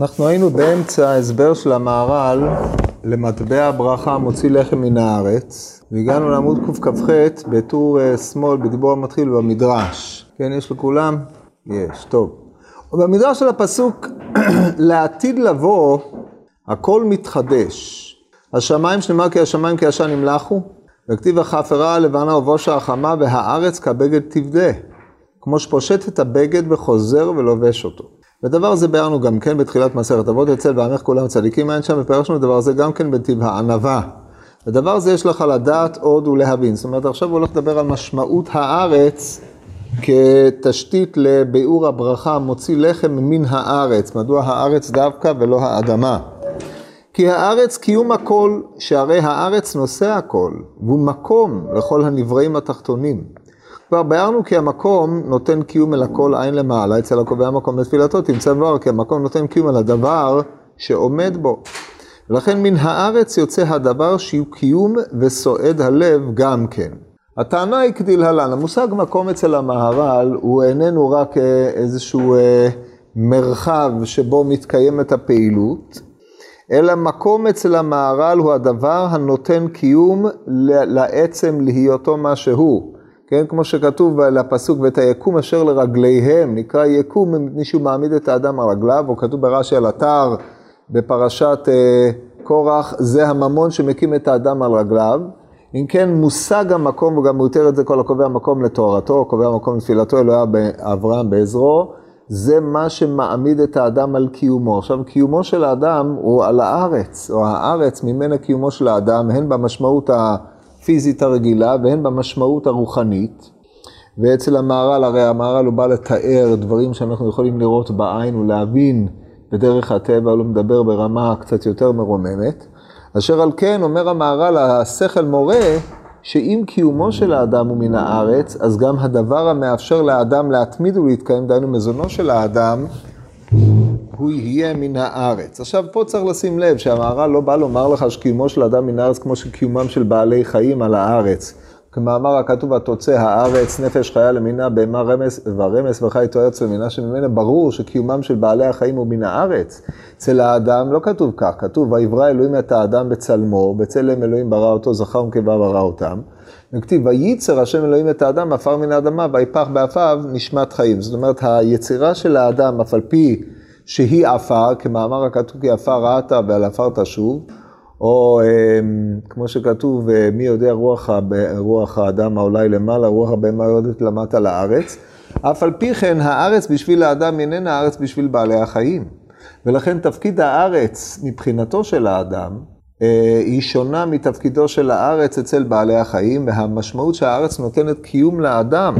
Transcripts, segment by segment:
אנחנו היינו באמצע ההסבר של המהר"ל למטבע הברכה מוציא לחם מן הארץ, והגענו לעמוד קכ"ח בטור אה, שמאל בדיבור המתחיל במדרש. כן, יש לכולם? יש, טוב. במדרש של הפסוק, לעתיד לבוא, הכל מתחדש. השמיים שנאמר כי השמיים כי עשן נמלחו, וכתיב החפרה הלבנה ובושה החמה והארץ כבגד תבדה. כמו שפושט את הבגד וחוזר ולובש אותו. ודבר הזה ביארנו גם כן בתחילת מסכת אבות אצל ועמך כולם צדיקים אין שם, ופרשנו דבר הזה גם כן בנתיב הענווה. ודבר זה יש לך לדעת עוד ולהבין. זאת אומרת, עכשיו הוא הולך לדבר על משמעות הארץ כתשתית לביאור הברכה מוציא לחם מן הארץ. מדוע הארץ דווקא ולא האדמה? כי הארץ קיום הכל, שהרי הארץ נושא הכל, והוא מקום לכל הנבראים התחתונים. כבר ביארנו כי המקום נותן קיום אל הכל עין למעלה, אצל הקובע המקום לתפילתו תמצא דבר, כי המקום נותן קיום אל הדבר שעומד בו. ולכן מן הארץ יוצא הדבר שיהיו קיום וסועד הלב גם כן. הטענה היא כדלהלן, המושג מקום אצל המהר"ל הוא איננו רק אה, איזשהו אה, מרחב שבו מתקיימת הפעילות, אלא מקום אצל המהר"ל הוא הדבר הנותן קיום לעצם להיותו מה שהוא. כן, כמו שכתוב לפסוק, ואת היקום אשר לרגליהם, נקרא יקום מישהו מעמיד את האדם על רגליו, או כתוב ברש"י על אתר בפרשת אה, קורח, זה הממון שמקים את האדם על רגליו. אם כן, מושג המקום, וגם הוא יותר את זה כל הקובע מקום לתוארתו, קובע מקום לתפילתו, אלוהי אברהם בעזרו, זה מה שמעמיד את האדם על קיומו. עכשיו, קיומו של האדם הוא על הארץ, או הארץ ממנה קיומו של האדם, הן במשמעות ה... הפיזית הרגילה והן במשמעות הרוחנית. ואצל המהר"ל, הרי המהר"ל הוא בא לתאר דברים שאנחנו יכולים לראות בעין ולהבין בדרך הטבע, הוא לא מדבר ברמה קצת יותר מרוממת. אשר על כן אומר המהר"ל, השכל מורה שאם קיומו של האדם הוא מן הארץ, אז גם הדבר המאפשר לאדם להתמיד ולהתקיים, דהיינו מזונו של האדם, הוא יהיה מן הארץ. עכשיו, פה צריך לשים לב שהמהר"ל לא בא לומר לך שקיומו של אדם מן הארץ כמו שקיומם של בעלי חיים על הארץ. כמאמר הכתוב, התוצא הארץ, נפש חיה למינה, בהמה רמס ורמס וחי תועץ למינה, שממנה ברור שקיומם של בעלי החיים הוא מן הארץ. אצל האדם לא כתוב כך, כתוב, ויברא אלוהים את האדם בצלמו, בצלם אלוהים ברא אותו, זכר ונקבה ברא אותם. וכתיב, וייצר השם אלוהים את האדם, עפר מן האדמה, ויפח באפיו נשמת חיים. זאת אומרת, היצירה של האדם, אף על פי שהיא עפר, כמאמר הכתוב כי עפר רעת ועל עפר תשוב, או אמ, כמו שכתוב, אה, מי יודע רוח, רוח האדם העולה למעלה, רוח הבהמה יורדת למטה לארץ. אף על פי כן, הארץ בשביל האדם איננה הארץ בשביל בעלי החיים. ולכן תפקיד הארץ מבחינתו של האדם, אה, היא שונה מתפקידו של הארץ אצל בעלי החיים, והמשמעות שהארץ נותנת קיום לאדם.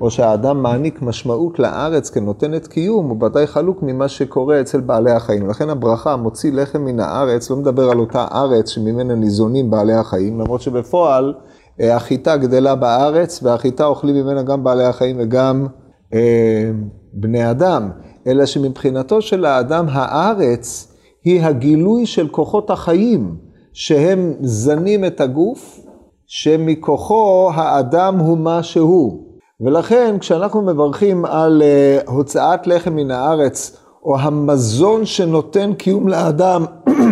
או שהאדם מעניק משמעות לארץ כנותנת קיום, הוא ודאי חלוק ממה שקורה אצל בעלי החיים. לכן הברכה, מוציא לחם מן הארץ, לא מדבר על אותה ארץ שממנה ניזונים בעלי החיים, למרות שבפועל אה, החיטה גדלה בארץ, והחיטה אוכלים ממנה גם בעלי החיים וגם אה, בני אדם. אלא שמבחינתו של האדם, הארץ היא הגילוי של כוחות החיים, שהם זנים את הגוף, שמכוחו האדם הוא מה שהוא. ולכן כשאנחנו מברכים על אה, הוצאת לחם מן הארץ, או המזון שנותן קיום לאדם,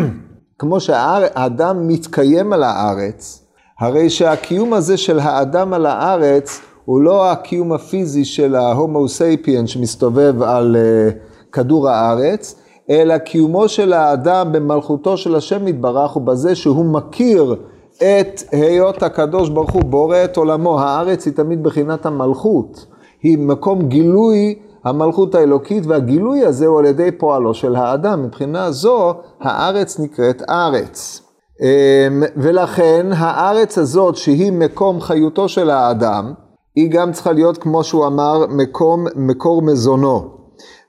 כמו שהאדם מתקיים על הארץ, הרי שהקיום הזה של האדם על הארץ הוא לא הקיום הפיזי של ההומו סאפיאן שמסתובב על אה, כדור הארץ, אלא קיומו של האדם במלכותו של השם יתברך הוא בזה שהוא מכיר את היות הקדוש ברוך הוא בורא את עולמו. הארץ היא תמיד בחינת המלכות. היא מקום גילוי המלכות האלוקית, והגילוי הזה הוא על ידי פועלו של האדם. מבחינה זו, הארץ נקראת ארץ. אמ, ולכן הארץ הזאת, שהיא מקום חיותו של האדם, היא גם צריכה להיות, כמו שהוא אמר, מקום, מקור מזונו.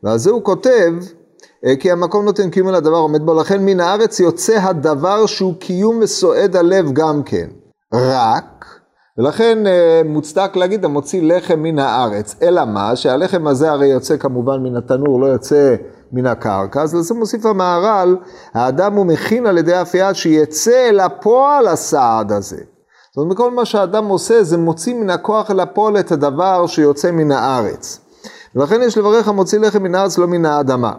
ועל זה הוא כותב, כי המקום נותן קיום על הדבר עומד בו, לכן מן הארץ יוצא הדבר שהוא קיום וסועד הלב גם כן. רק, ולכן אה, מוצדק להגיד המוציא לחם מן הארץ. אלא מה? שהלחם הזה הרי יוצא כמובן מן התנור, לא יוצא מן הקרקע. אז לזה מוסיף המהר"ל, האדם הוא מכין על ידי יד שיצא אל הפועל הסעד הזה. זאת אומרת, כל מה שהאדם עושה זה מוציא מן הכוח אל הפועל את הדבר שיוצא מן הארץ. ולכן יש לברך המוציא לחם מן הארץ לא מן האדמה.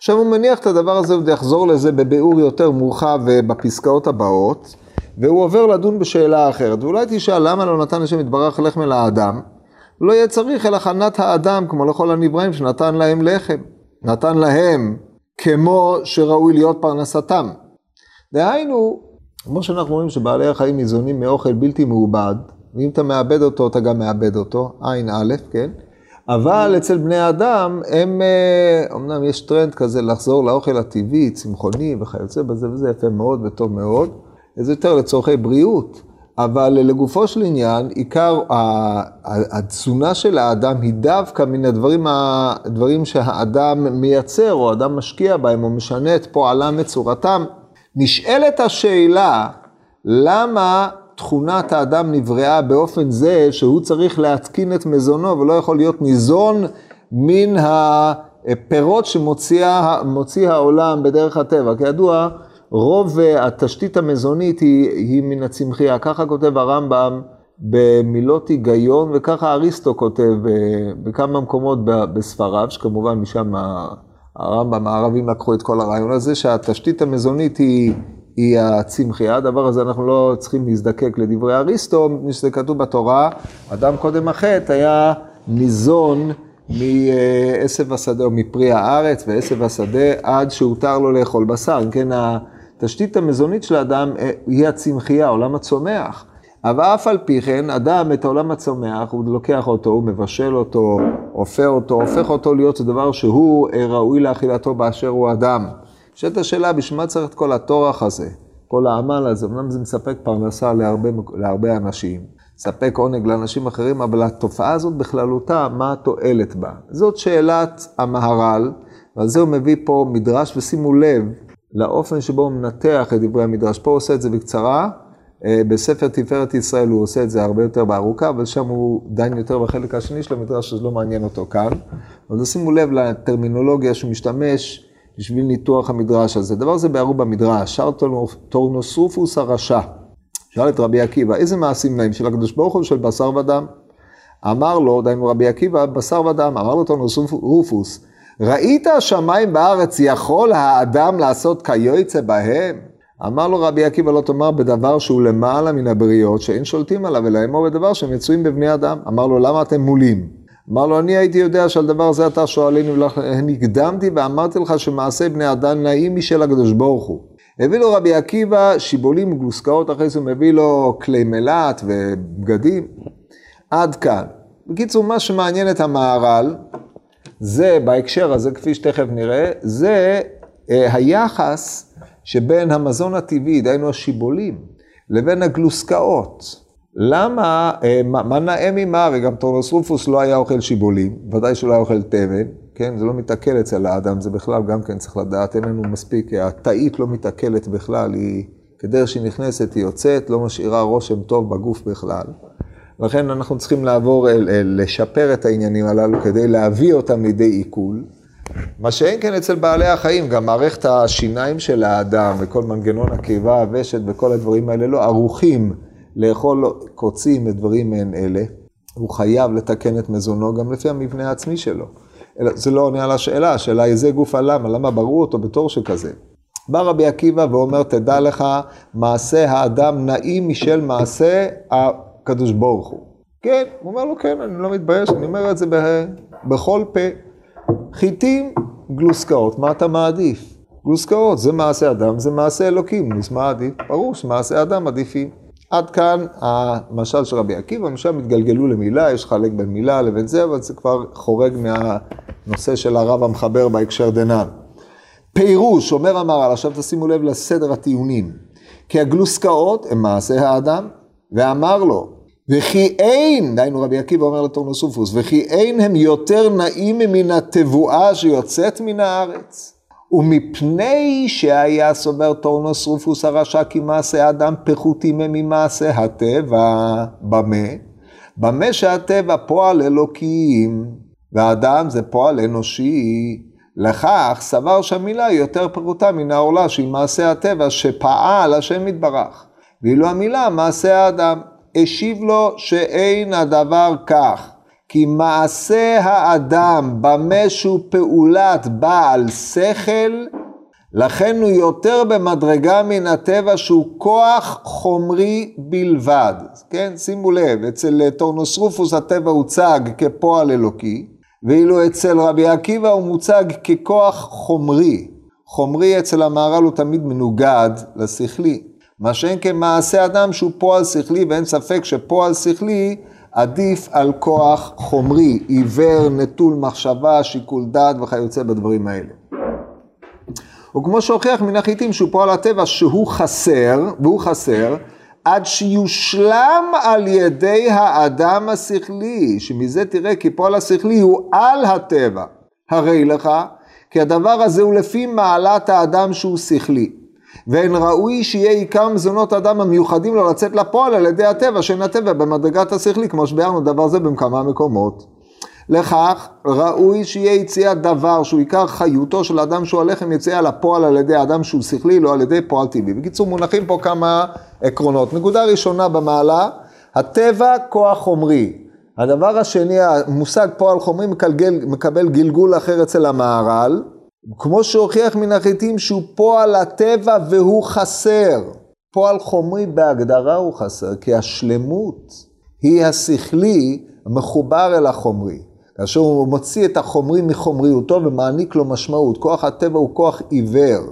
עכשיו הוא מניח את הדבר הזה ויחזור לזה בביאור יותר מורחב בפסקאות הבאות, והוא עובר לדון בשאלה אחרת. ואולי תשאל, למה לא נתן השם יתברך לחם אל האדם? לא יהיה צריך אל הכנת האדם, כמו לכל הנבראים, שנתן להם לחם. נתן להם כמו שראוי להיות פרנסתם. דהיינו, כמו שאנחנו רואים שבעלי החיים ניזונים מאוכל בלתי מעובד, ואם אתה מאבד אותו, אתה גם מאבד אותו, עין א', כן? אבל אצל בני אדם, הם, אה, אמנם יש טרנד כזה לחזור לאוכל הטבעי, צמחוני וכיוצא בזה וזה יפה מאוד וטוב מאוד, זה יותר לצורכי בריאות. אבל לגופו של עניין, עיקר התזונה של האדם היא דווקא מן הדברים, הדברים שהאדם מייצר, או האדם משקיע בהם, או משנה את פועלם וצורתם. נשאלת השאלה, למה תכונת האדם נבראה באופן זה שהוא צריך להתקין את מזונו ולא יכול להיות ניזון מן הפירות שמוציא העולם בדרך הטבע. כידוע, רוב התשתית המזונית היא, היא מן הצמחייה, ככה כותב הרמב"ם במילות היגיון, וככה אריסטו כותב בכמה מקומות בספריו, שכמובן משם הרמב"ם, הערבים לקחו את כל הרעיון הזה, שהתשתית המזונית היא, היא הצמחייה, הדבר הזה אנחנו לא צריכים להזדקק לדברי אריסטו, מפני שזה כתוב בתורה, אדם קודם החטא היה ניזון מעשב השדה או מפרי הארץ ועשב השדה עד שהותר לו לאכול בשר, כן, התשתית המזונית של האדם אה, היא הצמחייה, עולם הצומח. אבל אף על פי כן, אדם את העולם הצומח, הוא לוקח אותו, הוא מבשל אותו, אופה אותו, הופך אותו להיות דבר שהוא אה, ראוי לאכילתו באשר הוא אדם. נשאלת השאלה, בשביל מה צריך את כל הטורח הזה, כל העמל הזה, אמנם זה מספק פרנסה להרבה, להרבה אנשים, מספק עונג לאנשים אחרים, אבל התופעה הזאת בכללותה, מה התועלת בה? זאת שאלת המהר"ל, ועל זה הוא מביא פה מדרש, ושימו לב, לאופן שבו הוא מנתח את דברי המדרש. פה הוא עושה את זה בקצרה, אה, בספר תפארת ישראל הוא עושה את זה הרבה יותר בארוכה, אבל שם הוא דן יותר בחלק השני של המדרש, אז לא מעניין אותו כאן. אז שימו לב לטרמינולוגיה שהוא משתמש בשביל ניתוח המדרש הזה. דבר זה ביארו במדרש, שר טורנוסרופוס הרשע. שאל את רבי עקיבא, איזה מעשים נאים של הקדוש ברוך הוא של בשר ודם? אמר לו, דהיינו רבי עקיבא, בשר ודם, אמר לו טורנוסרופוס, ראית השמיים בארץ יכול האדם לעשות כיוצא בהם? אמר לו רבי עקיבא לא תאמר בדבר שהוא למעלה מן הבריות שאין שולטים עליו אלא אמור בדבר שהם מצויים בבני אדם. אמר לו למה אתם מולים? אמר לו אני הייתי יודע שעל דבר זה אתה שואלינו ולכן הקדמתי ואמרתי לך שמעשה בני אדם נעים משל הקדוש ברוך הוא. הביא לו רבי עקיבא שיבולים וגלוסקאות אחרי זה מביא לו כלי מלט ובגדים. עד כאן. בקיצור מה שמעניין את המהר"ל זה, בהקשר הזה, כפי שתכף נראה, זה אה, היחס שבין המזון הטבעי, דהיינו השיבולים, לבין הגלוסקאות. למה, אה, מה, נאה ממה, הרי גם טורנוס רופוס לא היה אוכל שיבולים, ודאי שלא היה אוכל תבן, כן, זה לא מתעכל אצל האדם, זה בכלל גם כן צריך לדעת, אין לנו מספיק, התאית לא מתעכלת בכלל, היא, כדרך שהיא נכנסת היא יוצאת, לא משאירה רושם טוב בגוף בכלל. לכן אנחנו צריכים לעבור, לשפר את העניינים הללו כדי להביא אותם לידי עיכול. מה שאין כן אצל בעלי החיים, גם מערכת השיניים של האדם וכל מנגנון הקיבה, הוושת וכל הדברים האלה לא ערוכים לאכול קוצים ודברים מעין אלה. הוא חייב לתקן את מזונו גם לפי המבנה העצמי שלו. זה לא עונה על השאלה, השאלה היא זה גוף הלמה, למה ברו אותו בתור שכזה. בא רבי עקיבא ואומר, תדע לך, מעשה האדם נעים משל מעשה הקדוש ברוך הוא. כן, הוא אומר לו, כן, אני לא מתבייש, אני אומר את זה בכל פה. חיטים, גלוסקאות, מה אתה מעדיף? גלוסקאות, זה מעשה אדם, זה מעשה אלוקים, אז מה עדיף? ברור שמעשה אדם עדיפים. עד כאן המשל של רבי עקיבא, משם התגלגלו למילה, יש חלק בין מילה לבין זה, אבל זה כבר חורג מהנושא של הרב המחבר בהקשר דנן. פירוש, אומר המהר"ל, עכשיו תשימו לב לסדר הטיעונים, כי הגלוסקאות הם מעשה האדם, ואמר לו, וכי אין, דהיינו רבי עקיבא אומר לטורנוסרופוס, וכי אין הם יותר נאים מן התבואה שיוצאת מן הארץ. ומפני שהיה סובר טורנוסרופוס הרשע כי מעשה אדם פחותים הם ממעשה הטבע, במה? במה שהטבע פועל אלוקים, והאדם זה פועל אנושי. לכך סבר שהמילה יותר פחותה מן העולה שהיא מעשה הטבע שפעל השם יתברך. ואילו המילה מעשה האדם. השיב לו שאין הדבר כך, כי מעשה האדם במה שהוא פעולת בעל שכל, לכן הוא יותר במדרגה מן הטבע שהוא כוח חומרי בלבד. כן, שימו לב, אצל טורנוסרופוס הטבע הוצג כפועל אלוקי, ואילו אצל רבי עקיבא הוא מוצג ככוח חומרי. חומרי אצל המהר"ל הוא תמיד מנוגד לשכלי. מה שאין כמעשה אדם שהוא פועל שכלי, ואין ספק שפועל שכלי עדיף על כוח חומרי, עיוור, נטול מחשבה, שיקול דעת וכיוצא בדברים האלה. וכמו שהוכיח מן החיטים שהוא פועל הטבע שהוא חסר, והוא חסר, עד שיושלם על ידי האדם השכלי, שמזה תראה כי פועל השכלי הוא על הטבע. הרי לך, כי הדבר הזה הוא לפי מעלת האדם שהוא שכלי. ואין ראוי שיהיה עיקר מזונות האדם המיוחדים לו לצאת לפועל על ידי הטבע, שאין הטבע במדרגת השכלי, כמו שביארנו דבר זה בכמה מקומות. לכך ראוי שיהיה יציאת דבר שהוא עיקר חיותו של אדם שהוא הלחם יציאה לפועל על ידי אדם שהוא שכלי, לא על ידי פועל טבעי. בקיצור, מונחים פה כמה עקרונות. נקודה ראשונה במעלה, הטבע כוח חומרי. הדבר השני, המושג פועל חומרי מקבל גלגול אחר אצל המהר"ל, כמו שהוכיח מן החיטים שהוא פועל הטבע והוא חסר. פועל חומרי בהגדרה הוא חסר, כי השלמות היא השכלי המחובר אל החומרי. כאשר הוא מוציא את החומרי מחומריותו ומעניק לו משמעות. כוח הטבע הוא כוח עיוור.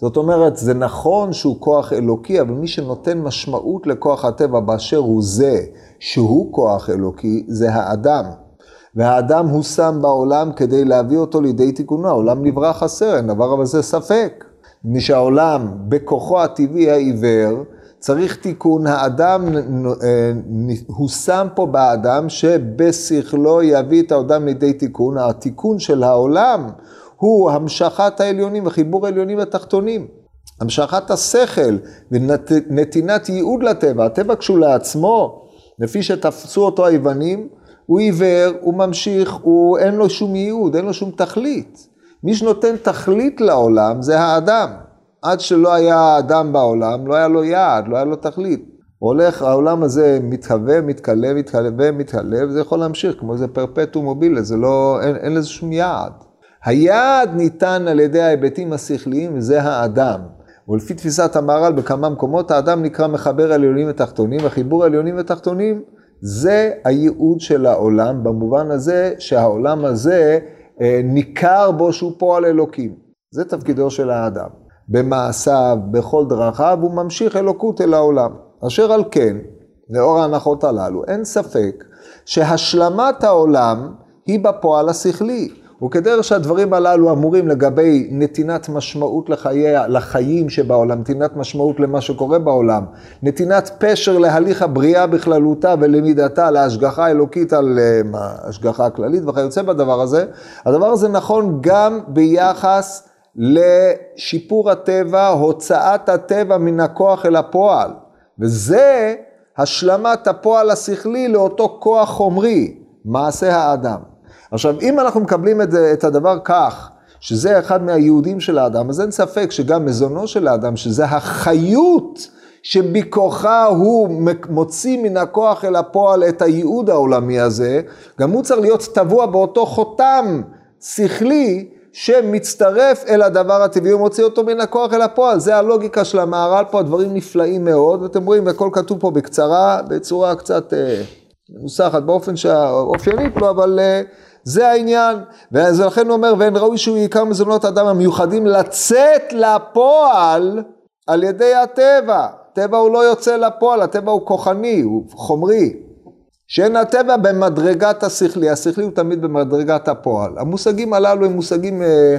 זאת אומרת, זה נכון שהוא כוח אלוקי, אבל מי שנותן משמעות לכוח הטבע באשר הוא זה, שהוא כוח אלוקי, זה האדם. והאדם הוא שם בעולם כדי להביא אותו לידי תיקונו. העולם נברא חסר, אין דבר בזה ספק. מי שהעולם בכוחו הטבעי העיוור, צריך תיקון, האדם הוא שם פה באדם שבשכלו יביא את האדם לידי תיקון, התיקון של העולם הוא המשכת העליונים וחיבור העליונים לתחתונים. המשכת השכל ונתינת ייעוד לטבע, הטבע כשלעצמו, לפי שתפסו אותו היוונים, הוא עיוור, הוא ממשיך, הוא אין לו שום ייעוד, אין לו שום תכלית. מי שנותן תכלית לעולם זה האדם. עד שלא היה אדם בעולם, לא היה לו יעד, לא היה לו תכלית. הולך, העולם הזה מתהווה, מתכלה, מתהווה, מתהלה, וזה יכול להמשיך, כמו איזה פרפטום מובילה, זה לא, אין, אין לזה שום יעד. היעד ניתן על ידי ההיבטים השכליים, וזה האדם. ולפי תפיסת המהר"ל בכמה מקומות, האדם נקרא מחבר עליונים ותחתונים, החיבור עליונים ותחתונים זה הייעוד של העולם, במובן הזה שהעולם הזה אה, ניכר בו שהוא פועל אלוקים. זה תפקידו של האדם. במעשיו, בכל דרכיו, הוא ממשיך אלוקות אל העולם. אשר על כן, לאור ההנחות הללו, אין ספק שהשלמת העולם היא בפועל השכלי. וכדרך שהדברים הללו אמורים לגבי נתינת משמעות לחיי, לחיים שבעולם, נתינת משמעות למה שקורה בעולם, נתינת פשר להליך הבריאה בכללותה ולמידתה, להשגחה האלוקית על uh, השגחה הכללית וכיוצא בדבר הזה, הדבר הזה נכון גם ביחס לשיפור הטבע, הוצאת הטבע מן הכוח אל הפועל. וזה השלמת הפועל השכלי לאותו כוח חומרי, מעשה האדם. עכשיו, אם אנחנו מקבלים את, את הדבר כך, שזה אחד מהיהודים של האדם, אז אין ספק שגם מזונו של האדם, שזה החיות שבכוחה הוא מוציא מן הכוח אל הפועל את הייעוד העולמי הזה, גם הוא צריך להיות טבוע באותו חותם שכלי שמצטרף אל הדבר הטבעי ומוציא אותו מן הכוח אל הפועל. זה הלוגיקה של המהר"ל פה, הדברים נפלאים מאוד, ואתם רואים, הכל כתוב פה בקצרה, בצורה קצת אה, מנוסחת באופן שאופיינית לו, אבל אה, זה העניין. ולכן הוא אומר, ואין ראוי שהוא עיקר מזונות האדם המיוחדים לצאת לפועל על ידי הטבע. טבע הוא לא יוצא לפועל, הטבע הוא כוחני, הוא חומרי. שאין הטבע במדרגת השכלי, השכלי הוא תמיד במדרגת הפועל. המושגים הללו הם מושגים אה,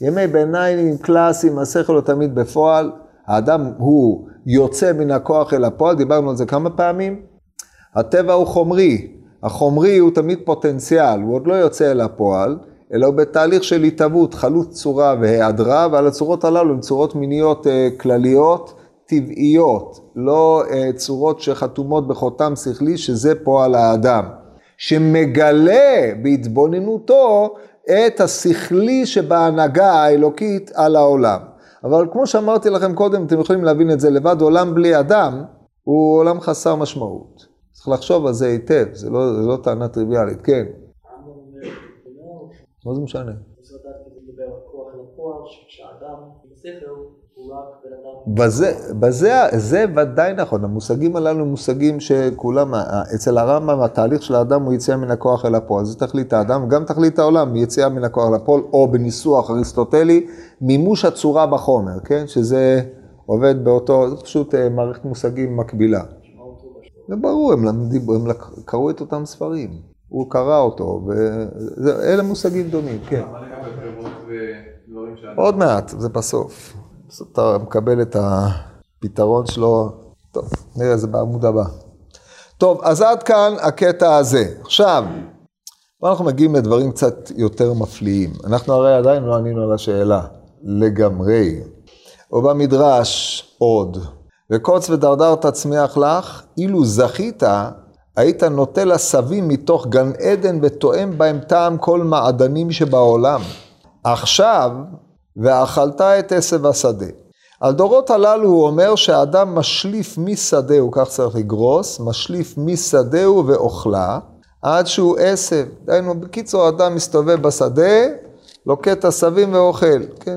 ימי ביניים קלאסיים, השכל הוא תמיד בפועל. האדם הוא יוצא מן הכוח אל הפועל, דיברנו על זה כמה פעמים. הטבע הוא חומרי, החומרי הוא תמיד פוטנציאל, הוא עוד לא יוצא אל הפועל, אלא הוא בתהליך של התהוות, חלוץ צורה והיעדרה, ועל הצורות הללו הן צורות מיניות אה, כלליות. טבעיות, לא uh, צורות שחתומות בחותם שכלי, שזה פועל האדם, שמגלה בהתבוננותו את השכלי שבהנהגה האלוקית על העולם. אבל כמו שאמרתי לכם קודם, אתם יכולים להבין את זה לבד, עולם בלי אדם הוא עולם חסר משמעות. צריך לחשוב על זה היטב, זה לא, זה לא טענה טריוויאלית, כן. מה זה משנה? בזה, בזה, זה ודאי נכון, המושגים הללו הם מושגים שכולם, אצל הרמב"ם התהליך של האדם הוא יציאה מן הכוח אל הפועל, זה תכלית האדם, גם תכלית העולם, יציאה מן הכוח אל הפועל, או בניסוח אריסטוטלי, מימוש הצורה בחומר, כן? שזה עובד באותו, זה פשוט אה, מערכת מושגים מקבילה. זה ברור, הם, למדים, הם קראו את אותם ספרים, הוא קרא אותו, ואלה מושגים דומים, כן. עוד מעט, זה בסוף. בסוף אתה מקבל את הפתרון שלו, טוב, נראה זה בעמוד הבא. טוב, אז עד כאן הקטע הזה. עכשיו, אנחנו מגיעים לדברים קצת יותר מפליאים. אנחנו הרי עדיין לא ענינו על השאלה, לגמרי. ובמדרש עוד, וקוץ ודרדר תצמיח לך, אילו זכית, היית נוטל עשבים מתוך גן עדן ותואם בהם טעם כל מעדנים שבעולם. עכשיו, ואכלת את עשב השדה. על דורות הללו הוא אומר שהאדם משליף משדהו, כך צריך לגרוס, משליף משדהו ואוכלה, עד שהוא עשב. דהיינו, בקיצור, האדם מסתובב בשדה, לוקט עשבים ואוכל, כן?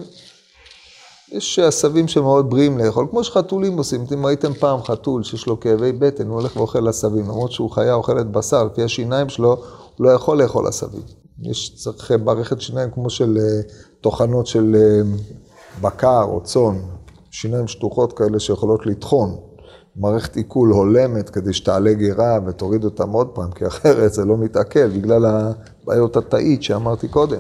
יש עשבים שמאוד בריאים לאכול, כמו שחתולים עושים. אתם ראיתם פעם חתול שיש לו כאבי בטן, הוא הולך ואוכל עשבים, למרות שהוא חיה אוכלת בשר, לפי השיניים שלו, הוא לא יכול לאכול עשבים. יש צריך מערכת שיניים כמו של אה, טוחנות של אה, בקר או צאן, שיניים שטוחות כאלה שיכולות לטחון. מערכת עיכול הולמת כדי שתעלה גירה ותוריד אותם עוד פעם, כי אחרת זה לא מתעכל בגלל הבעיות התאית שאמרתי קודם.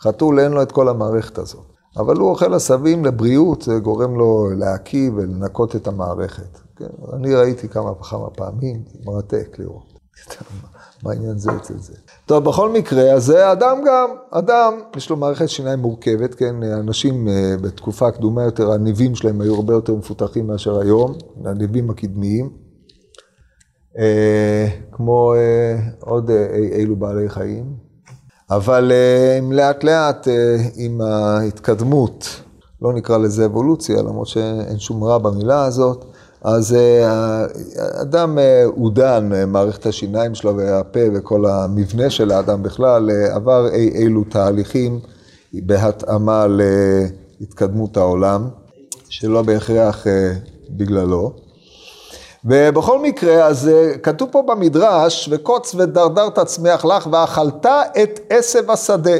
חתול אין לו את כל המערכת הזאת. אבל הוא אוכל עשבים לבריאות, זה גורם לו להקיא ולנקות את המערכת. כן? אני ראיתי כמה וכמה פעמים, מרתק לראות. מה העניין זה אצל זה? טוב, בכל מקרה, אז זה אדם גם, אדם, יש לו מערכת שיניים מורכבת, כן, אנשים אה, בתקופה הקדומה יותר, הניבים שלהם היו הרבה יותר מפותחים מאשר היום, הניבים הקדמיים, אה, כמו אה, עוד אילו בעלי חיים, אבל הם לאט לאט עם ההתקדמות, לא נקרא לזה אבולוציה, למרות שאין שום רע במילה הזאת, אז אה, אדם אה, עודן, אה, מערכת השיניים שלו והפה וכל המבנה של האדם בכלל, עבר אי אילו תהליכים בהתאמה להתקדמות העולם, שלא בהכרח בגללו. ובכל מקרה, אז כתוב פה במדרש, וקוץ ודרדר תצמיח לך ואכלת את עשב השדה.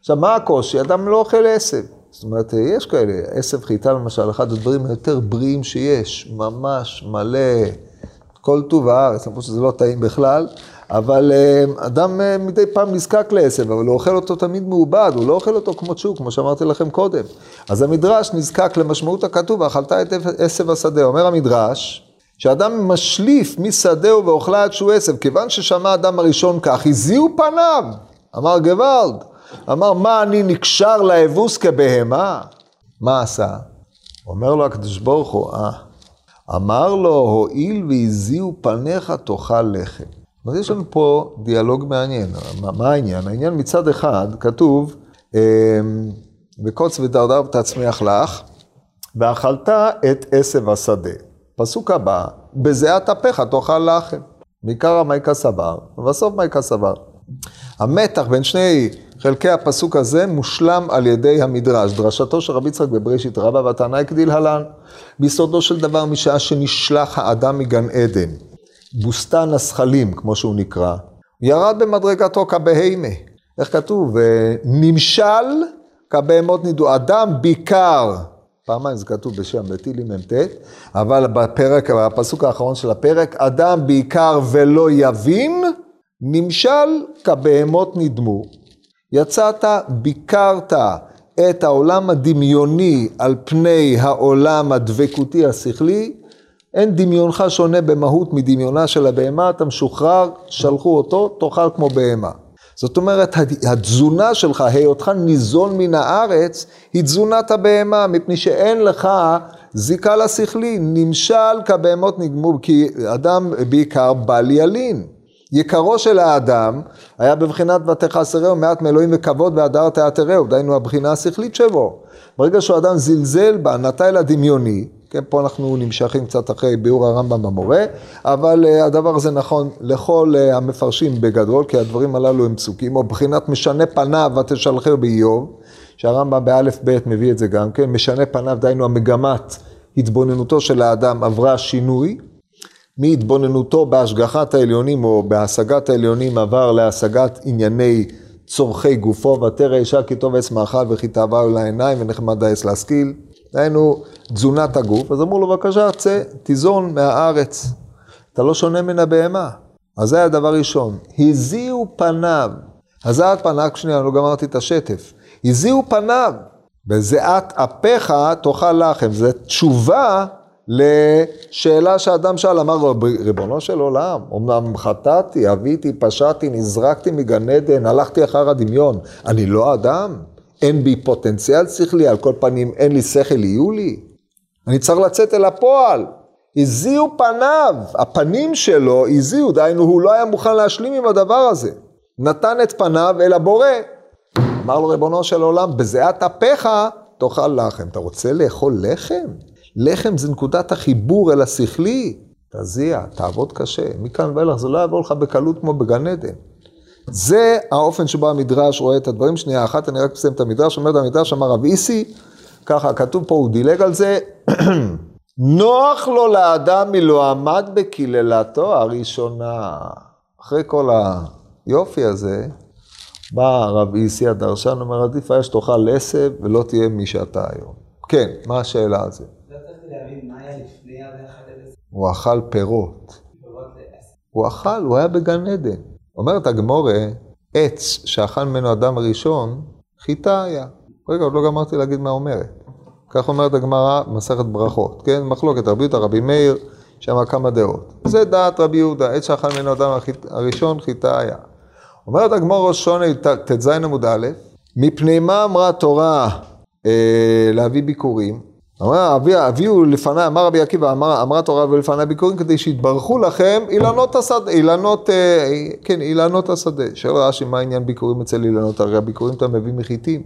עכשיו, מה הקושי? אדם לא אוכל עשב. זאת אומרת, יש כאלה, עשב חיטה למשל, אחד הדברים היותר בריאים שיש, ממש מלא, כל טוב הארץ, למרות שזה לא טעים בכלל, אבל אה, אדם אה, מדי פעם נזקק לעשב, אבל הוא אוכל אותו תמיד מעובד, הוא לא אוכל אותו כמו צ'וק, כמו שאמרתי לכם קודם. אז המדרש נזקק למשמעות הכתוב, ואכלת את עשב השדה. אומר המדרש, שאדם משליף משדהו ואוכלה עד שהוא עשב, כיוון ששמע האדם הראשון כך, הזיעו פניו, אמר גוואלד. אמר, מה אני נקשר לאבוס כבהמה? מה עשה? אומר לו הקדוש ברוך הוא, אה, אמר לו, הואיל והזיעו פניך תאכל לחם. אז יש לנו פה דיאלוג מעניין. מה, מה העניין? העניין מצד אחד, כתוב, אמ, וקוץ ודרדר תצמיח לך, ואכלת את עשב השדה. פסוק הבא, בזיעת אפיך תאכל לחם. מעיקר המייקה סבר, ובסוף מייקה סבר. המתח בין שני חלקי הפסוק הזה מושלם על ידי המדרש. דרשתו של רבי יצחק בבראשית רבה והטענה היא כדלהלן. ביסודו של דבר משעה שנשלח האדם מגן עדן, בוסתן הזכלים, כמו שהוא נקרא, ירד במדרגתו כבהימה. איך כתוב? נמשל כבהמות נידו. אדם בעיקר, פעמיים זה כתוב בשם בתהילים מ"ט, אבל בפרק, בפסוק האחרון של הפרק, אדם בעיקר ולא יבין, נמשל כבהמות נדמו. יצאת, ביקרת את העולם הדמיוני על פני העולם הדבקותי השכלי, אין דמיונך שונה במהות מדמיונה של הבהמה, אתה משוחרר, שלחו אותו, תאכל כמו בהמה. זאת אומרת, התזונה שלך, היותך ניזון מן הארץ, היא תזונת הבהמה, מפני שאין לך זיקה לשכלי, נמשל כבהמות נגמו, כי אדם בעיקר בל ילין. יקרו של האדם היה בבחינת ותחסרהו מעט מאלוהים וכבוד והדר תיאטרהו, דהיינו הבחינה השכלית שלו. ברגע שהוא אדם זלזל בה, נטה אל הדמיוני, כן, פה אנחנו נמשכים קצת אחרי ביאור הרמב"ם במורה, אבל uh, הדבר הזה נכון לכל uh, המפרשים בגדול, כי הדברים הללו הם פסוקים, או בחינת משנה פניו ותשלחהו באיוב, שהרמב"ם באלף בית מביא את זה גם כן, משנה פניו, דהיינו המגמת התבוננותו של האדם עברה שינוי, מהתבוננותו בהשגחת העליונים או בהשגת העליונים עבר להשגת ענייני צורכי גופו, ותרא אישה כי טוב עץ מאכל וכי תאווה העיניים ונחמד העץ להשכיל. דהיינו, תזונת הגוף, אז אמרו לו, בבקשה, צא, תיזון מהארץ. אתה לא שונה מן הבהמה. אז זה הדבר ראשון. הזיעו פניו. הזעת פניו, שנייה, לא גמרתי את השטף. הזיעו פניו. בזיעת אפיך תאכל לחם. זו תשובה לשאלה שאדם שאל, אמר לו, ריבונו של עולם, אמנם חטאתי, אביתי, פשעתי, נזרקתי מגן עדן, הלכתי אחר הדמיון, אני לא אדם? אין בי פוטנציאל שכלי, על כל פנים אין לי שכל יהיו לי? אני צריך לצאת אל הפועל. הזיעו פניו, הפנים שלו הזיעו, דהיינו הוא לא היה מוכן להשלים עם הדבר הזה. נתן את פניו אל הבורא. אמר לו ריבונו של עולם, בזיעת אפיך תאכל לחם. אתה רוצה לאכול לחם? לחם זה נקודת החיבור אל השכלי. תזיע, תעבוד קשה. מכאן ואילך זה לא יעבור לך בקלות כמו בגן עדן. זה האופן שבו המדרש רואה את הדברים. שנייה אחת, אני רק מסיים את המדרש. אומר את המדרש, אמר רב איסי, ככה כתוב פה, הוא דילג על זה. נוח לו לאדם מלא עמד בקללתו הראשונה. אחרי כל היופי הזה, בא רב איסי הדרשן, אומר, עדיף היה שתאכל עשב ולא תהיה מי שאתה היום. כן, מה השאלה על זה? הוא אכל פירות. הוא אכל, הוא היה בגן עדן. אומרת הגמורה, עץ שאכל ממנו אדם הראשון, חיטה היה. רגע, עוד לא גמרתי להגיד מה אומרת. כך אומרת הגמרא, מסכת ברכות, כן? מחלוקת רבי יהודה, רבי מאיר, שם כמה דעות. זה דעת רבי יהודה, עץ שאכל ממנו אדם הראשון, חיטה היה. אומרת הגמור ראש שונה ט"ז עמוד א', מפני מה אמרה התורה אה, להביא ביקורים? אמר, הביאו לפניי, אמר רבי עקיבא, אמר, אמרה תורה הביאו לפניי ביקורים כדי שיתברכו לכם אילנות השדה, אילנות, אה, כן, אילנות השדה. שואל רש"י, מה העניין ביקורים אצל אילנות? הרי הביקורים אתה מביא מחיטים.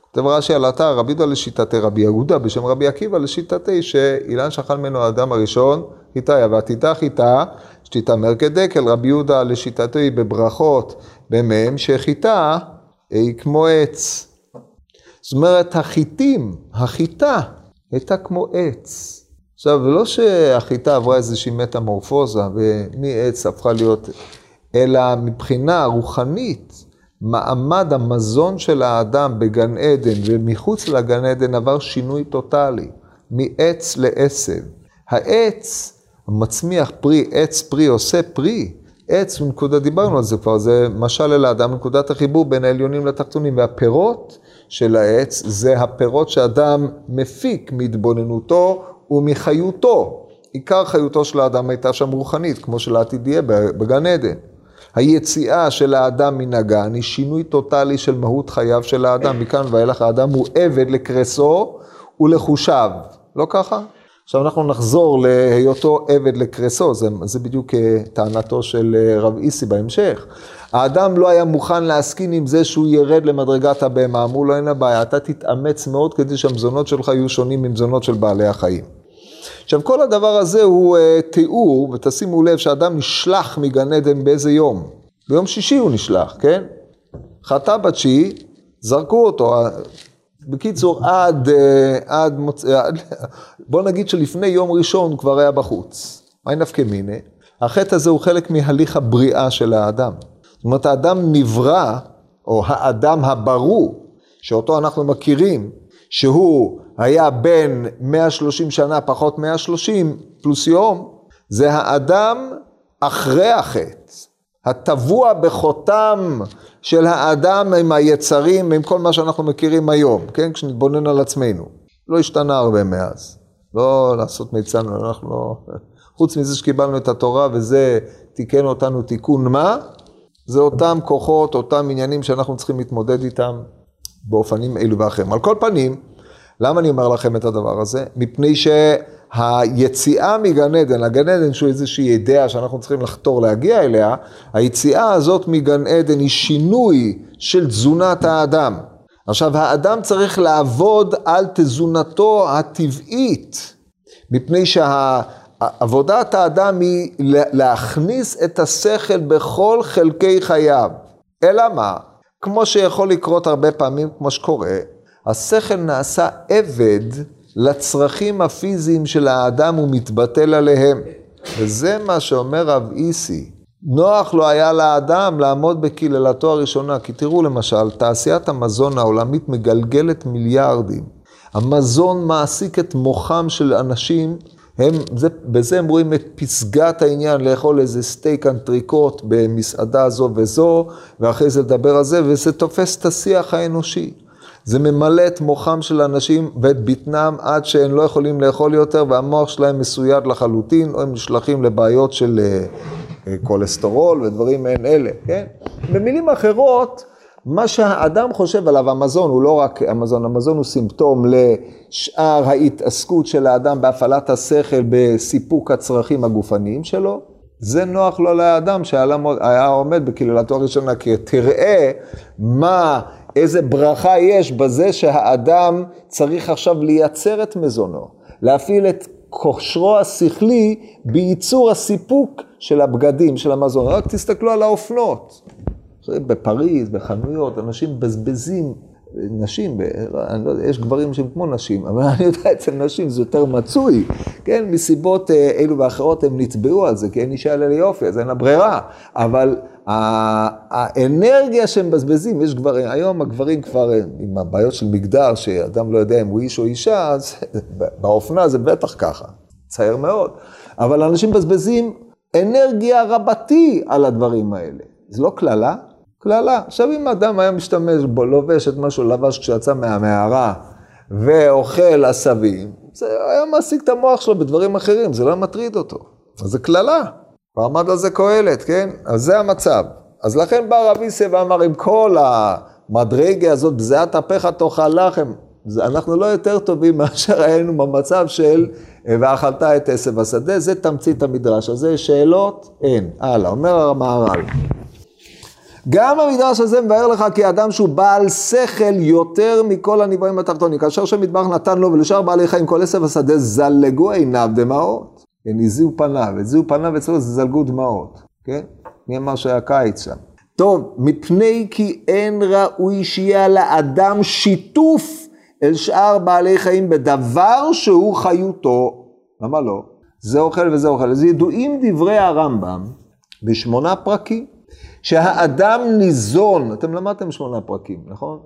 כותב רש"י על התא, רבי יהודה לשיטתי, רבי יהודה בשם רבי עקיבא לשיטתי, שאילן שכל ממנו האדם הראשון, חיטה, ועתיתה חיטה, שתתאמר כדקל, רבי יהודה לשיטתי בברכות, במ"ם, שחיטה היא כמו עץ. זאת אומרת, החיטים, החיטה, הייתה כמו עץ. עכשיו, לא שהחיטה עברה איזושהי מטמורפוזה ומעץ הפכה להיות, אלא מבחינה רוחנית, מעמד המזון של האדם בגן עדן ומחוץ לגן עדן עבר שינוי טוטאלי, מעץ לעשב. העץ מצמיח פרי, עץ פרי עושה פרי. עץ, נקודה, דיברנו על זה כבר, זה משל אל האדם, נקודת החיבור בין העליונים לתחתונים, והפירות של העץ זה הפירות שאדם מפיק מהתבוננותו ומחיותו. עיקר חיותו של האדם הייתה שם רוחנית, כמו שלעתיד יהיה בגן עדן. היציאה של האדם מן הגן היא שינוי טוטאלי של מהות חייו של האדם. מכאן ואילך האדם הוא עבד לקרסו ולחושיו. לא ככה? עכשיו אנחנו נחזור להיותו עבד לקרסו, זה, זה בדיוק אה, טענתו של אה, רב איסי בהמשך. האדם לא היה מוכן להסכין עם זה שהוא ירד למדרגת הבהמה, אמרו לו אין לה בעיה, אתה תתאמץ מאוד כדי שהמזונות שלך יהיו שונים ממזונות של בעלי החיים. עכשיו כל הדבר הזה הוא uh, תיאור, ותשימו לב שאדם נשלח מגן עדן באיזה יום? ביום שישי הוא נשלח, כן? חטא בתשיעי, זרקו אותו. בקיצור, עד, uh, עד, מוצ... עד, בוא נגיד שלפני יום ראשון הוא כבר היה בחוץ. מהי נפקא מיני? החטא הזה הוא חלק מהליך הבריאה של האדם. זאת אומרת, האדם נברא, או האדם הברור, שאותו אנחנו מכירים, שהוא היה בין 130 שנה פחות 130 פלוס יום, זה האדם אחרי החטא, הטבוע בחותם של האדם עם היצרים, עם כל מה שאנחנו מכירים היום, כן? כשנתבונן על עצמנו. לא השתנה הרבה מאז. לא לעשות מיצנו, אנחנו לא... חוץ מזה שקיבלנו את התורה וזה תיקן אותנו תיקון מה? זה אותם כוחות, אותם עניינים שאנחנו צריכים להתמודד איתם באופנים אלו ואחרים. על כל פנים, למה אני אומר לכם את הדבר הזה? מפני שהיציאה מגן עדן, הגן עדן שהוא איזושהי אידאה שאנחנו צריכים לחתור להגיע אליה, היציאה הזאת מגן עדן היא שינוי של תזונת האדם. עכשיו, האדם צריך לעבוד על תזונתו הטבעית. מפני שעבודת האדם היא להכניס את השכל בכל חלקי חייו. אלא מה? כמו שיכול לקרות הרבה פעמים, כמו שקורה, השכל נעשה עבד לצרכים הפיזיים של האדם ומתבטל עליהם. וזה מה שאומר רב איסי. נוח לא היה לאדם לעמוד בקללתו הראשונה, כי תראו למשל, תעשיית המזון העולמית מגלגלת מיליארדים. המזון מעסיק את מוחם של אנשים, הם, זה, בזה הם רואים את פסגת העניין, לאכול איזה סטייק אנטריקוט במסעדה זו וזו, ואחרי זה לדבר על זה, וזה תופס את השיח האנושי. זה ממלא את מוחם של אנשים ואת בטנם עד שהם לא יכולים לאכול יותר, והמוח שלהם מסויד לחלוטין, או הם נשלחים לבעיות של אה, אה, כולסטרול ודברים מעין אלה, כן? במילים אחרות, מה שהאדם חושב עליו, המזון הוא לא רק המזון, המזון הוא סימפטום לשאר ההתעסקות של האדם בהפעלת השכל, בסיפוק הצרכים הגופניים שלו. זה נוח לו לאדם שהיה עומד בקללתו הראשונה, כי תראה מה, איזה ברכה יש בזה שהאדם צריך עכשיו לייצר את מזונו, להפעיל את כושרו השכלי בייצור הסיפוק של הבגדים, של המזון. רק תסתכלו על האופנות. בפריז, בחנויות, אנשים מבזבזים, נשים, אני לא יודע, יש גברים שהם כמו נשים, אבל אני יודע, אצל נשים זה יותר מצוי, כן, מסיבות אה, אלו ואחרות הם נצבעו על זה, כי אין אישה אלא ליופי, אז אין לה ברירה, אבל האנרגיה שהם מבזבזים, יש גברים, היום הגברים כבר עם הבעיות של מגדר, שאדם לא יודע אם הוא איש או אישה, אז באופנה זה בטח ככה, צער מאוד, אבל אנשים מבזבזים אנרגיה רבתי על הדברים האלה. זה לא קללה? קללה. עכשיו אם אדם היה משתמש בו, לובש את מה שהוא לבש כשיצא מהמערה ואוכל עשבים, זה היה מעסיק את המוח שלו בדברים אחרים, זה לא מטריד אותו. אז זה קללה. ועמד על זה קהלת, כן? אז זה המצב. אז לכן בא רבי סי ואמר, עם כל המדרגה הזאת, בזיעת אפיך תאכל לחם, אנחנו לא יותר טובים מאשר היינו במצב של ואכלת את עשב השדה, זה תמצית המדרש הזה, שאלות? אין. הלאה, אומר המהר"ל. גם המדרש הזה מבאר לך כי אדם שהוא בעל שכל יותר מכל הנבראים התחתונים. כאשר שמטבח נתן לו ולשאר בעלי חיים כל עשב השדה זלגו עיניו דמעות. כן, הזיעו פניו, הזיעו פניו אצלו זלגו דמעות, כן? מי אמר שהיה קיץ שם. טוב, מפני כי אין ראוי שיהיה לאדם שיתוף אל שאר בעלי חיים בדבר שהוא חיותו. למה לא? זה אוכל וזה אוכל. אז ידועים דברי הרמב"ם בשמונה פרקים. שהאדם ניזון, אתם למדתם שמונה פרקים, נכון?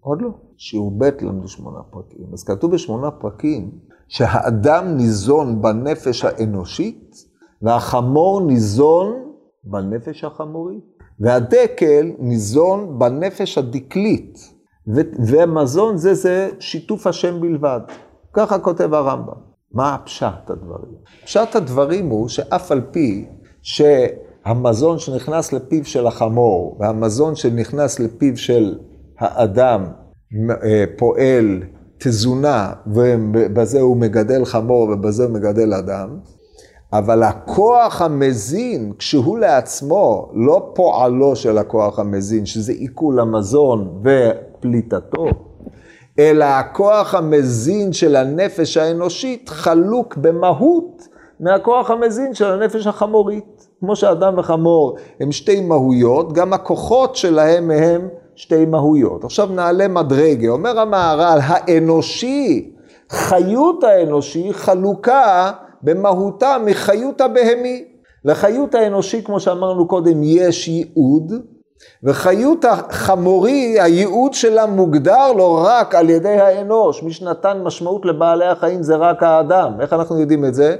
עוד לא. שיעור ב' למדו שמונה פרקים. אז כתוב בשמונה פרקים שהאדם ניזון בנפש האנושית והחמור ניזון בנפש החמורית. והדקל ניזון בנפש הדקלית. ומזון זה זה שיתוף השם בלבד. ככה כותב הרמב"ם. מה פשט הדברים? פשט הדברים הוא שאף על פי ש... המזון שנכנס לפיו של החמור והמזון שנכנס לפיו של האדם אה, פועל תזונה ובזה הוא מגדל חמור ובזה הוא מגדל אדם, אבל הכוח המזין, כשהוא לעצמו, לא פועלו של הכוח המזין, שזה עיכול המזון ופליטתו, אלא הכוח המזין של הנפש האנושית חלוק במהות מהכוח המזין של הנפש החמורית. כמו שאדם וחמור הם שתי מהויות, גם הכוחות שלהם הם שתי מהויות. עכשיו נעלה מדרגה, אומר המהר"ל, האנושי, חיות האנושי חלוקה במהותה מחיות הבהמי. לחיות האנושי, כמו שאמרנו קודם, יש ייעוד, וחיות החמורי, הייעוד שלה מוגדר לא רק על ידי האנוש. מי שנתן משמעות לבעלי החיים זה רק האדם. איך אנחנו יודעים את זה?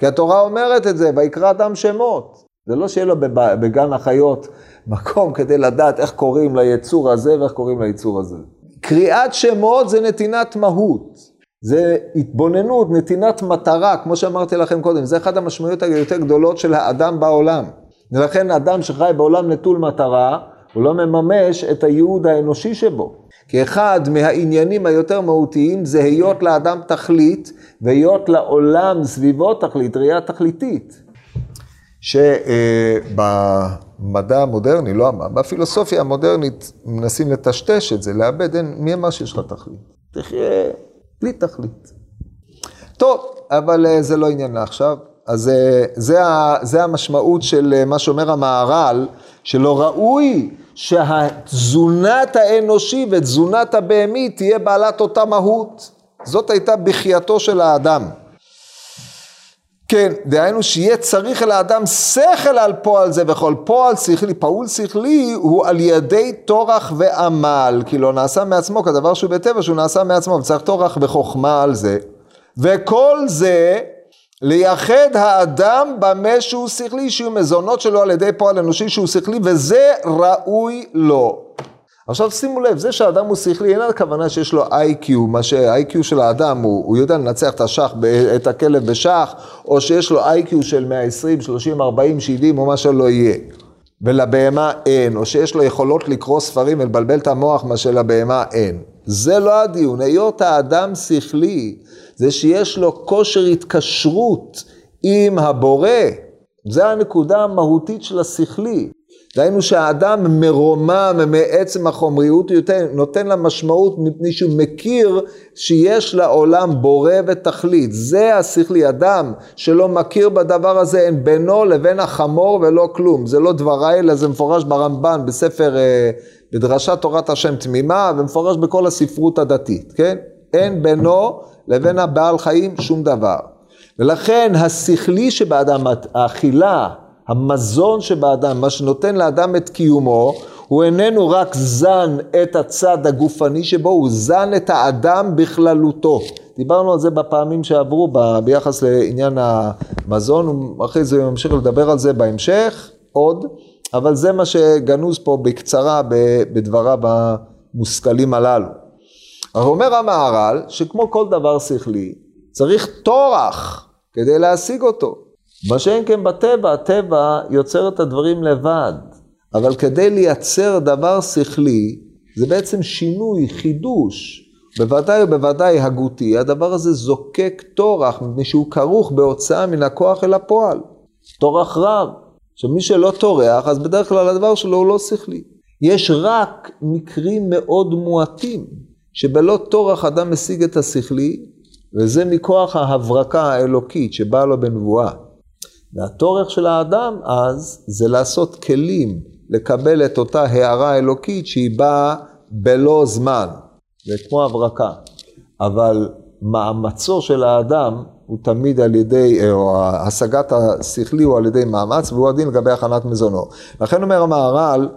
כי התורה אומרת את זה, ויקרא אדם שמות. זה לא שיהיה לו בגן החיות מקום כדי לדעת איך קוראים ליצור הזה ואיך קוראים ליצור הזה. קריאת שמות זה נתינת מהות. זה התבוננות, נתינת מטרה, כמו שאמרתי לכם קודם, זה אחת המשמעויות היותר גדולות של האדם בעולם. ולכן אדם שחי בעולם נטול מטרה, הוא לא מממש את הייעוד האנושי שבו. כי אחד מהעניינים היותר מהותיים זה היות לאדם תכלית, והיות לעולם סביבו תכלית, ראייה תכליתית. שבמדע המודרני, לא בפילוסופיה המודרנית מנסים לטשטש את זה, לאבד, אין, מי אמר שיש לך תכלית? תחיה בלי תכלית. טוב, אבל אה, זה לא עניין לעכשיו. אז אה, זה, זה המשמעות של אה, מה שאומר המהר"ל, שלא ראוי שהתזונת האנושי ותזונת הבהמי תהיה בעלת אותה מהות. זאת הייתה בחייתו של האדם. כן, דהיינו שיהיה צריך אל האדם שכל על פועל זה וכל פועל שכלי, פעול שכלי הוא על ידי טורח ועמל, כי לא נעשה מעצמו כדבר שהוא בטבע שהוא נעשה מעצמו, וצריך טורח וחוכמה על זה. וכל זה לייחד האדם במה שהוא שכלי, שיהיו מזונות שלו על ידי פועל אנושי שהוא שכלי, וזה ראוי לו. עכשיו שימו לב, זה שהאדם הוא שכלי, אין הכוונה שיש לו איי-קיו, מה שהאיי-קיו של האדם הוא, הוא יודע לנצח את השח, את הכלב בשח, או שיש לו איי-קיו של 120, 30, 40, 70, או מה שלא יהיה. ולבהמה אין, או שיש לו יכולות לקרוא ספרים ולבלבל את המוח, מה שלבהמה אין. זה לא הדיון, היות האדם שכלי, זה שיש לו כושר התקשרות עם הבורא. זה הנקודה המהותית של השכלי. דהיינו שהאדם מרומם מעצם החומריות, יותר, נותן לה משמעות מפני שהוא מכיר שיש לעולם בורא ותכלית. זה השכלי, אדם שלא מכיר בדבר הזה, אין בינו לבין החמור ולא כלום. זה לא דבריי, אלא זה מפורש ברמב"ן, בספר, אה, בדרשת תורת השם תמימה, ומפורש בכל הספרות הדתית, כן? אין בינו לבין הבעל חיים שום דבר. ולכן השכלי שבאדם, האכילה, המזון שבאדם, מה שנותן לאדם את קיומו, הוא איננו רק זן את הצד הגופני שבו, הוא זן את האדם בכללותו. דיברנו על זה בפעמים שעברו ב, ביחס לעניין המזון, אחרי זה ממשיך לדבר על זה בהמשך עוד, אבל זה מה שגנוז פה בקצרה בדבריו המושכלים הללו. אבל אומר המהר"ל שכמו כל דבר שכלי, צריך טורח כדי להשיג אותו. מה שאין כן בטבע, הטבע יוצר את הדברים לבד. אבל כדי לייצר דבר שכלי, זה בעצם שינוי, חידוש. בוודאי ובוודאי הגותי, הדבר הזה זוקק טורח, מפני שהוא כרוך בהוצאה מן הכוח אל הפועל. טורח רב. עכשיו מי שלא טורח, אז בדרך כלל הדבר שלו הוא לא שכלי. יש רק מקרים מאוד מועטים, שבלא טורח אדם משיג את השכלי, וזה מכוח ההברקה האלוקית שבאה לו בנבואה. והטורך של האדם אז זה לעשות כלים לקבל את אותה הערה אלוקית שהיא באה בלא זמן, זה כמו הברקה. אבל מאמצו של האדם הוא תמיד על ידי, או השגת השכלי הוא על ידי מאמץ, והוא הדין לגבי הכנת מזונו. לכן אומר המהר"ל,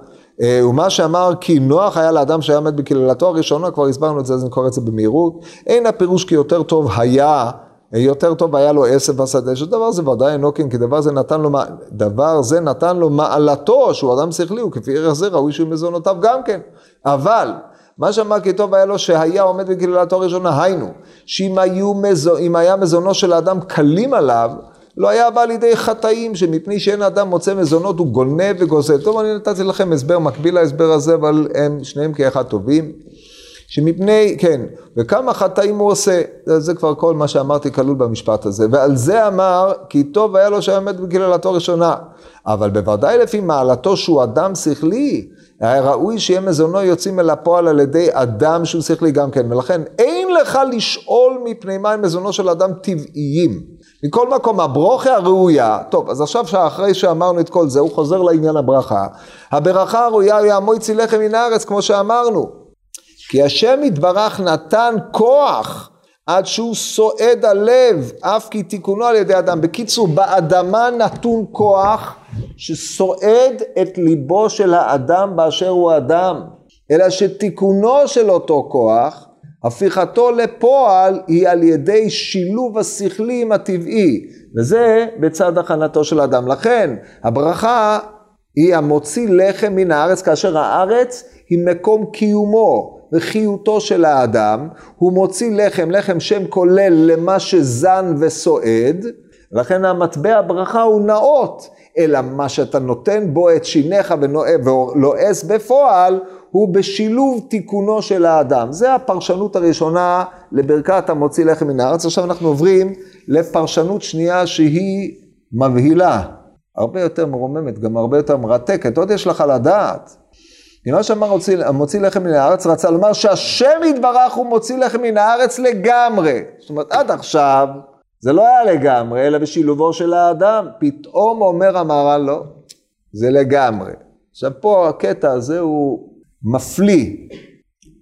ומה שאמר כי נוח היה לאדם שהיה מת בקללתו הראשונה, כבר הסברנו את זה, אז נקרא את זה במהירות. אין הפירוש כי יותר טוב היה יותר טוב היה לו עשב בשדה, שדבר זה ודאי אינו כן, כי דבר זה נתן לו, דבר זה נתן לו מעלתו, שהוא אדם שכלי, וכפי ערך זה ראוי שהוא מזונותיו גם כן. אבל, מה שאמר כי טוב היה לו שהיה עומד בקללתו הראשונה, היינו, שאם מזו, היה מזונו של האדם קלים עליו, לא היה בא לידי חטאים, שמפני שאין האדם מוצא מזונות הוא גונב וגוזל. טוב, אני נתתי לכם הסבר מקביל להסבר הזה, אבל הם שניהם כאחד טובים. שמפני, כן, וכמה חטאים הוא עושה, זה, זה כבר כל מה שאמרתי כלול במשפט הזה, ועל זה אמר, כי טוב היה לו שהאמת בקללתו ראשונה, אבל בוודאי לפי מעלתו שהוא אדם שכלי, היה ראוי שיהיה מזונו יוצאים אל הפועל על ידי אדם שהוא שכלי גם כן, ולכן אין לך לשאול מפני מים מזונו של אדם טבעיים. מכל מקום, הברוכה הראויה, טוב, אז עכשיו שאחרי שאמרנו את כל זה, הוא חוזר לעניין הברכה. הברכה הראויה היא המויצי לחם מן הארץ, כמו שאמרנו. כי השם יתברך נתן כוח עד שהוא סועד הלב, אף כי תיקונו על ידי אדם. בקיצור, באדמה נתון כוח שסועד את ליבו של האדם באשר הוא אדם, אלא שתיקונו של אותו כוח, הפיכתו לפועל היא על ידי שילוב השכלים הטבעי, וזה בצד הכנתו של אדם. לכן הברכה היא המוציא לחם מן הארץ, כאשר הארץ היא מקום קיומו. וחיותו של האדם, הוא מוציא לחם, לחם שם כולל למה שזן וסועד, לכן המטבע ברכה הוא נאות, אלא מה שאתה נותן בו את שיניך ולועס בפועל, הוא בשילוב תיקונו של האדם. זה הפרשנות הראשונה לברכת המוציא לחם מן הארץ. עכשיו אנחנו עוברים לפרשנות שנייה שהיא מבהילה, הרבה יותר מרוממת, גם הרבה יותר מרתקת. עוד יש לך לדעת. ממה שאמר המוציא לחם מן הארץ, רצה לומר שהשם יתברך הוא מוציא לחם מן הארץ לגמרי. זאת אומרת, עד עכשיו זה לא היה לגמרי, אלא בשילובו של האדם. פתאום אומר המהר"ל, לא, זה לגמרי. עכשיו פה הקטע הזה הוא מפליא,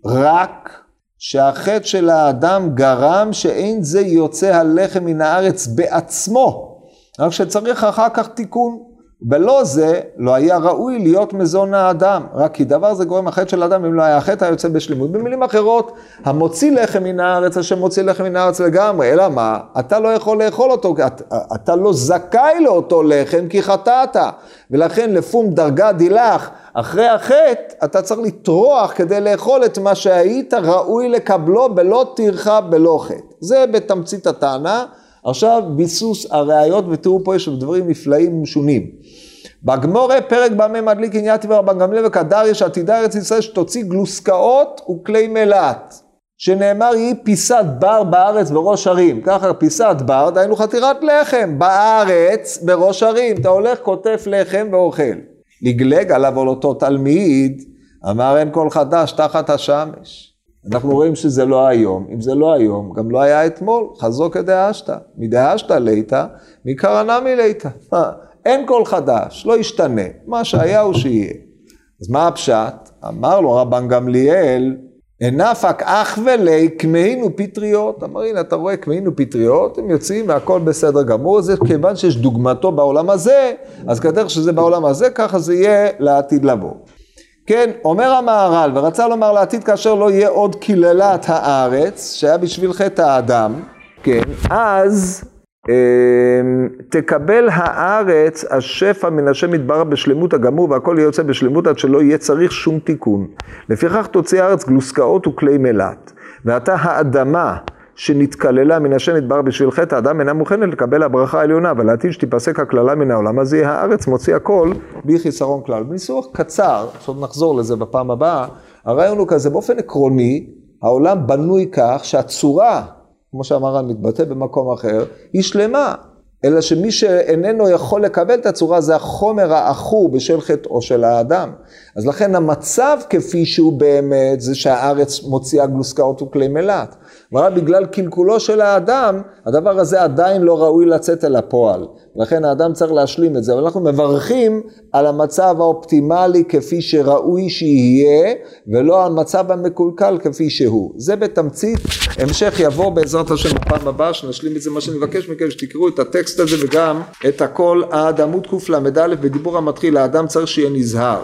רק שהחטא של האדם גרם שאין זה יוצא הלחם מן הארץ בעצמו, רק שצריך אחר כך תיקון. בלא זה לא היה ראוי להיות מזון האדם, רק כי דבר זה גורם החטא של האדם אם לא היה החטא היוצא בשלמות. במילים אחרות, המוציא לחם מן הארץ, השם מוציא לחם מן הארץ לגמרי, אלא מה? אתה לא יכול לאכול אותו, אתה, אתה לא זכאי לאותו לחם כי חטאת, ולכן לפום דרגה דילך, אחרי החטא אתה צריך לטרוח כדי לאכול את מה שהיית ראוי לקבלו בלא טרחה בלא חטא. זה בתמצית הטענה. עכשיו ביסוס הראיות ותראו פה יש דברים נפלאים ומשונים. בגמורה פרק במה מדליק עניין טבע רבן גמליאל וקדריה שעתידה ארץ ישראל שתוציא גלוסקאות וכלי מלט. שנאמר היא פיסת בר בארץ בראש הרים. ככה פיסת בר, דהיינו חתירת לחם, בארץ בראש הרים. אתה הולך, כותף לחם ואוכל. לגלג עליו על אותו תלמיד, אמר אין כל חדש תחת השמש. אנחנו רואים שזה לא היום, אם זה לא היום, גם לא היה אתמול, חזוק כדאשתא, מדאשתא ליתא, מקרנמי ליתא. אין כל חדש, לא ישתנה, מה שהיה הוא שיהיה. אז מה הפשט? אמר לו רבן גמליאל, הנפק אח ולי כמהינו פטריות. אמר הנה אתה רואה כמהינו פטריות, הם יוצאים והכל בסדר גמור, זה כיוון שיש דוגמתו בעולם הזה, אז כדרך שזה בעולם הזה, ככה זה יהיה לעתיד לבוא. כן, אומר המהר"ל, ורצה לומר לעתיד כאשר לא יהיה עוד קללת הארץ, שהיה בשביל חטא האדם, כן, אז אה, תקבל הארץ השפע מן השם יתברך בשלמות הגמור והכל יוצא בשלמות עד שלא יהיה צריך שום תיקון. לפיכך תוציא הארץ גלוסקאות וכלי מלט. ועתה האדמה שנתקללה מן השם יתברך בשביל חטא האדם אינה מוכנת לקבל הברכה העליונה, אבל לעתיד שתיפסק הקללה מן העולם, יהיה הארץ מוציא הכל בלי חיסרון כלל. בניסוח קצר, עכשיו נחזור לזה בפעם הבאה, הרעיון הוא כזה, באופן עקרוני, העולם בנוי כך שהצורה, כמו שאמר מתבטא במקום אחר, היא שלמה. אלא שמי שאיננו יכול לקבל את הצורה זה החומר העכור בשל חטאו של האדם. אז לכן המצב כפי שהוא באמת זה שהארץ מוציאה גלוסקאות וכלי מלט. אבל בגלל קלקולו של האדם, הדבר הזה עדיין לא ראוי לצאת אל הפועל. לכן האדם צריך להשלים את זה. אבל אנחנו מברכים על המצב האופטימלי כפי שראוי שיהיה, ולא על מצב המקולקל כפי שהוא. זה בתמצית, המשך יבוא בעזרת השם בפעם הבאה, שנשלים את זה, מה שאני מבקש מכם, שתקראו את הטקסט הזה וגם את הכל עד עמוד קל"א בדיבור המתחיל, האדם צריך שיהיה נזהר.